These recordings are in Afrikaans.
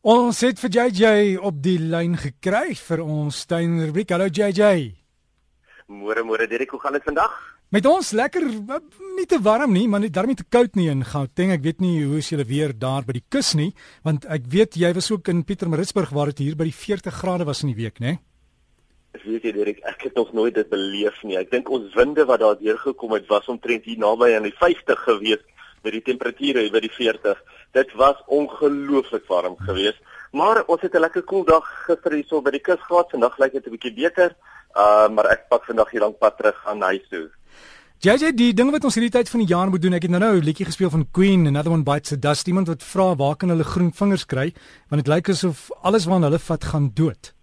Ons het vir JJ op die lyn gekry vir ons tuinrubriek. Hallo JJ. Môre môre Dirk, hoe gaan dit vandag? Met ons lekker nie te warm nie, maar nie daarmee te koud nie in Gauteng. Ek weet nie hoe is julle weer daar by die kus nie, want ek weet jy was ook in Pietermaritzburg waar dit hier by die 40 grade was in die week, né? Ek weet jy Dirk, ek het nog nooit dit beleef nie. Ek dink ons winde wat daar deurgekom het was omtrent hier naby aan die 50 gewees met die temperature by die 40. Dit was ongelooflik warm geweest. Maar ons het 'n lekker koel dag gister hierso by die kus gehad. Vandag lyk dit 'n bietjie beter. Uh maar ek pak vandag hier lank pad terug aan huis toe. JJ, die ding wat ons hierdie tyd van die jaar moet doen, ek het nou nou 'n liedjie gespeel van Queen, Another One Bites the Dust. Iemand wat vra waar kan hulle groen vingers kry? Want dit lyk asof alles wat hulle vat gaan dood.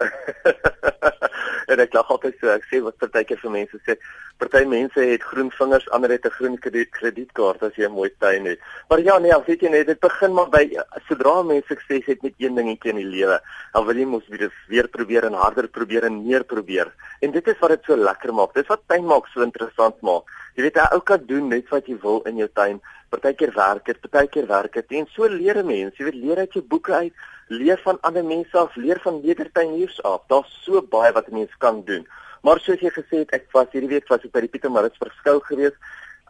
en ek lag altyd so ek sê wat partykeer vir mense sê party mense het groen vingers ander het 'n groen kredietkaart as jy 'n mooi tuin het. Maar ja nee weet jy net dit begin maar by sodra mense sukses het met een dingetjie in die lewe dan wil jy mos weer weer probeer en harder probeer en meer probeer. En dit is wat dit so lekker maak. Dit wat tuin maak so interessant maak. Jy weet 'n ou kan doen net wat jy wil in jou tuin. Partykeer werk dit partykeer werk dit. En so leer 'n mens. Jy weet leer uit jou boeke uit leer van ander mense af, leer van nedertuiniers af. Daar's so baie wat 'n mens kan doen. Maar soos jy gesê het, ek was hierdie week was ek by die Pietermaritzburg skou gewees.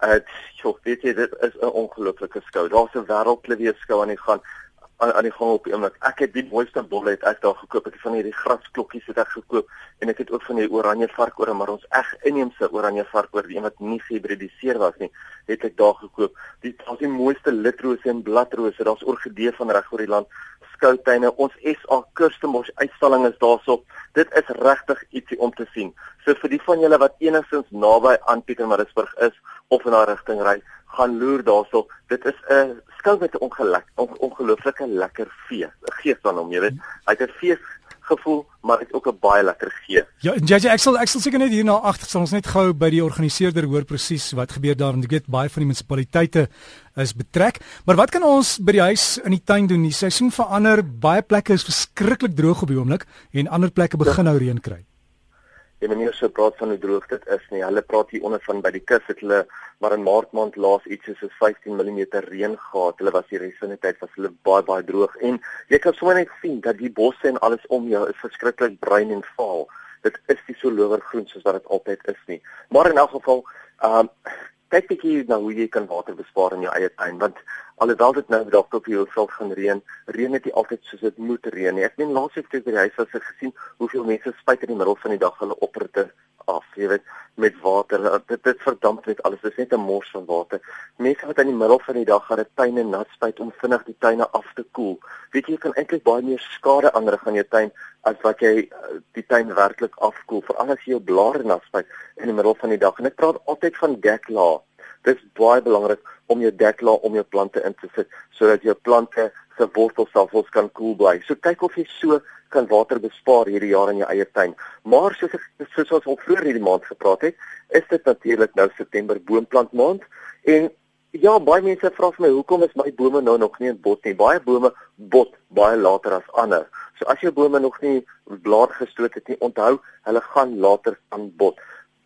Dit, uh, weet jy, dit is 'n ongelooflike skou. Daar's 'n wêreldklewe skou aan die gang aan aan die gang op die oomblik. Ek het die mooiste bolle het ek daar gekoop. Ek het van hierdie grasklokkies het ek gekoop en ek het ook van die oranje varkore, maar ons eg inheemse oranje varkoor, die een wat nie gehibridiseer was nie, het ek daar gekoop. Die daar's die mooiste litrose en bladrose. Daar's orgidee van reg oor die land skoutuine. Ons SA Kirstenbosch uitstalling is daarso. Dit is regtig ietsie om te sien. So vir die van julle wat enigstens naby aan Pietermaritzburg is of in daardie rigting ry, gaan loer daarso. Dit is 'n skou met 'n ongelooflike lekker fees. 'n Gees van hom, jy weet. Hy het 'n fees gevoel, maar dit ook 'n baie lekker gee. Ja, JJ, ek sal ek sal seker net hierna agter sal ons net gou by die organiseerder hoor presies wat gebeur daar want ek weet baie van die munisipaliteite is betrek. Maar wat kan ons by die huis in die tuin doen? Die seisoen verander, baie plekke is verskriklik droog op die oomblik en ander plekke begin nou reën kry die manier so praat van hoe droog dit is nie. Hulle praat hier onder van by die kus het hulle maar in maart maand laas iets soos 15 mm reën gehad. Hulle was hier res van die tyd was hulle baie baie droog en jy kan sommer net sien dat die bosse en alles om jou is verskriklik bruin en vaal. Dit is nie so lowergroen soos wat dit altyd is nie. Maar in elk geval, ehm um, kyk bietjie na hoe jy kan water bespaar in jou eie tuin want alhoewel dit nou dalk op jou self gaan reën, reën dit nie altyd soos dit moet reën nie. Ek meen laas week toe by die huis was ek gesien hoeveel mense spuit in die middel van die dag hulle oprette af, jy weet, met water. Dit dit verdamp net alles. Dit is net 'n mors van water. Mense wat in die middel van die dag gaan dit tuine nat spuit om vinnig die tuine af te koel. Weet jy, jy kan eintlik baie meer skade aanrig aan jou tuin as wat jy eh, die tuin werklik afkoel, veral as jy jou blare nat spuit in die middel van die dag. En ek praat altyd van deklaag. Dit is baie belangrik om jou deklaag om jou plante in te sit sodat jou plante se wortelsafels kan koel bly. So kyk of jy so kan water bespaar hierdie jaar in jou eie tuin. Maar soos ek soos ons al vroeër hierdie maand gepraat het, is dit natuurlik nou September boomplant maand en ja, baie mense vra vir my hoekom is my bome nou nog nie in bot nie. Baie bome bot baie later as ander. So as jou bome nog nie blaar gestoot het nie, onthou, hulle gaan later aan bot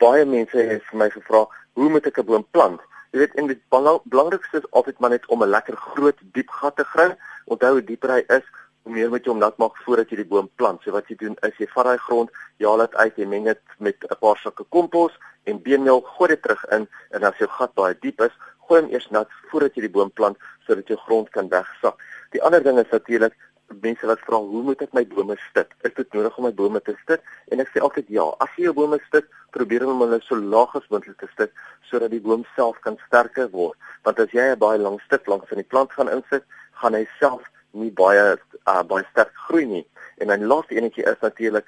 baie mense het vir my gevra, hoe moet ek 'n boom plant? Jy weet, en die belangrikste is altyd maar net om 'n lekker groot diep gat te grawe. Onthou dieper hy is, meer moet jy hom nat maak voordat jy die boom plant. So wat jy doen is jy vat daai grond, jy haal dit uit, jy meng dit met 'n paar sakke kompos en beenmeel, gooi dit terug in en as jou gat baie diep is, gooi hom eers nat voordat jy die boom plant sodat jou grond kan wegsak. Die ander ding is natuurlik mense wat vra hoe moet ek my bome stit? Is dit nodig om my bome te stit? En ek sê altyd ja. As jy jou bome stit, probeer om hulle so laag as moontlik te stit sodat die boom self kan sterker word. Want as jy 'n baie lang stuk langs in die plant gaan insit, gaan hy self nie baie uh, baie sterk groei nie. En dan laaste enetjie is natuurlik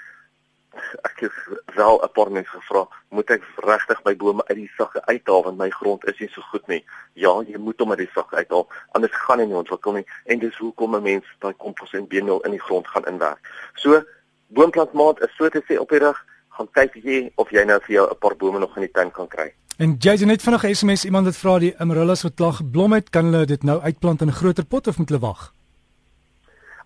ek het wel 'n paar mense gevra, moet ek regtig my bome uit die sakke uithaal want my grond is nie so goed nie. Ja, jy moet hom uit die sakke uithaal, anders gaan hy nie ontwikkel nie en dis hoekom 'n mens daai kompos en beenmeel in die grond gaan inwerk. So boomplantmaat is so te sê op die rig, gaan kyk jy of jy nou vir jou 'n paar bome nog in die tuin kan kry. En jy het net vinnig 'n SMS iemand wat vra die amaryllis wat klag blom het, kan hulle dit nou uitplant in 'n groter pot of moet hulle wag?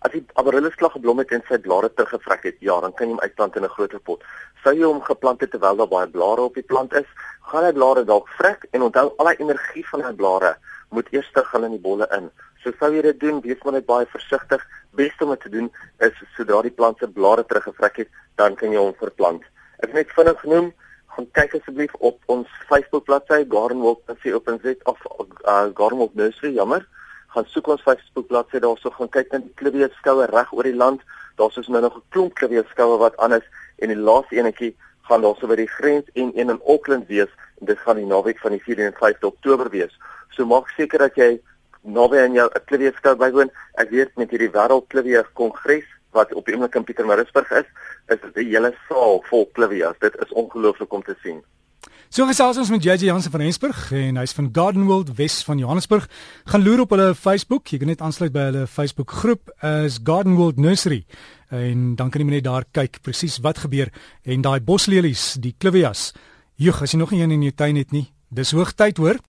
As die amaryllis klaar geblom het en sy blare teruggevrek het, ja, dan kan jy hom uitplant in 'n groter pot. Sou jy hom geplant het terwyl daar baie blare op die plant is, gaan hy blare dalk vrek en onthou al die energie van hy blare moet eers terug gaan in die bolle in. So sou jy dit doen, wees maar net baie versigtig beste om te doen is sodra die plant se blare teruggevrek het, dan kan jy hom verplant. Ek net vinnig genoem, gaan kyk asseblief op ons Facebook bladsy gardenwalk.co.za of uh, gardenwalk nursery, jammer. Gaan soek ons Facebook bladsy daarso gaan kyk net klivier skoue reg oor die land. Daar's dus nou nog 'n klomp klivier skoue wat anders en die laaste enetjie gaan daarso by die grens en een in Auckland wees en dit gaan die naweek van die 4de en 5de Oktober wees. So maak seker dat jy naby aan jou 'n klivier skou bywoon. Ek weet met hierdie wêreld klivier kongres wat op die oomblik in Pietermaritzburg is, is dit 'n hele saal vol klivias. Dit is ongelooflik om te sien. So gesels ons met JJ Jansen van Rensburg en hy's van Garden World Wes van Johannesburg. Gaan loer op hulle Facebook. Jy kan net aansluit by hulle Facebook groep as Garden World Nursery en dan kan jy net daar kyk presies wat gebeur en daai boslelies, die clivias. Joh, as jy nog nie een in jou tuin het nie, dis hoogtyd hoor.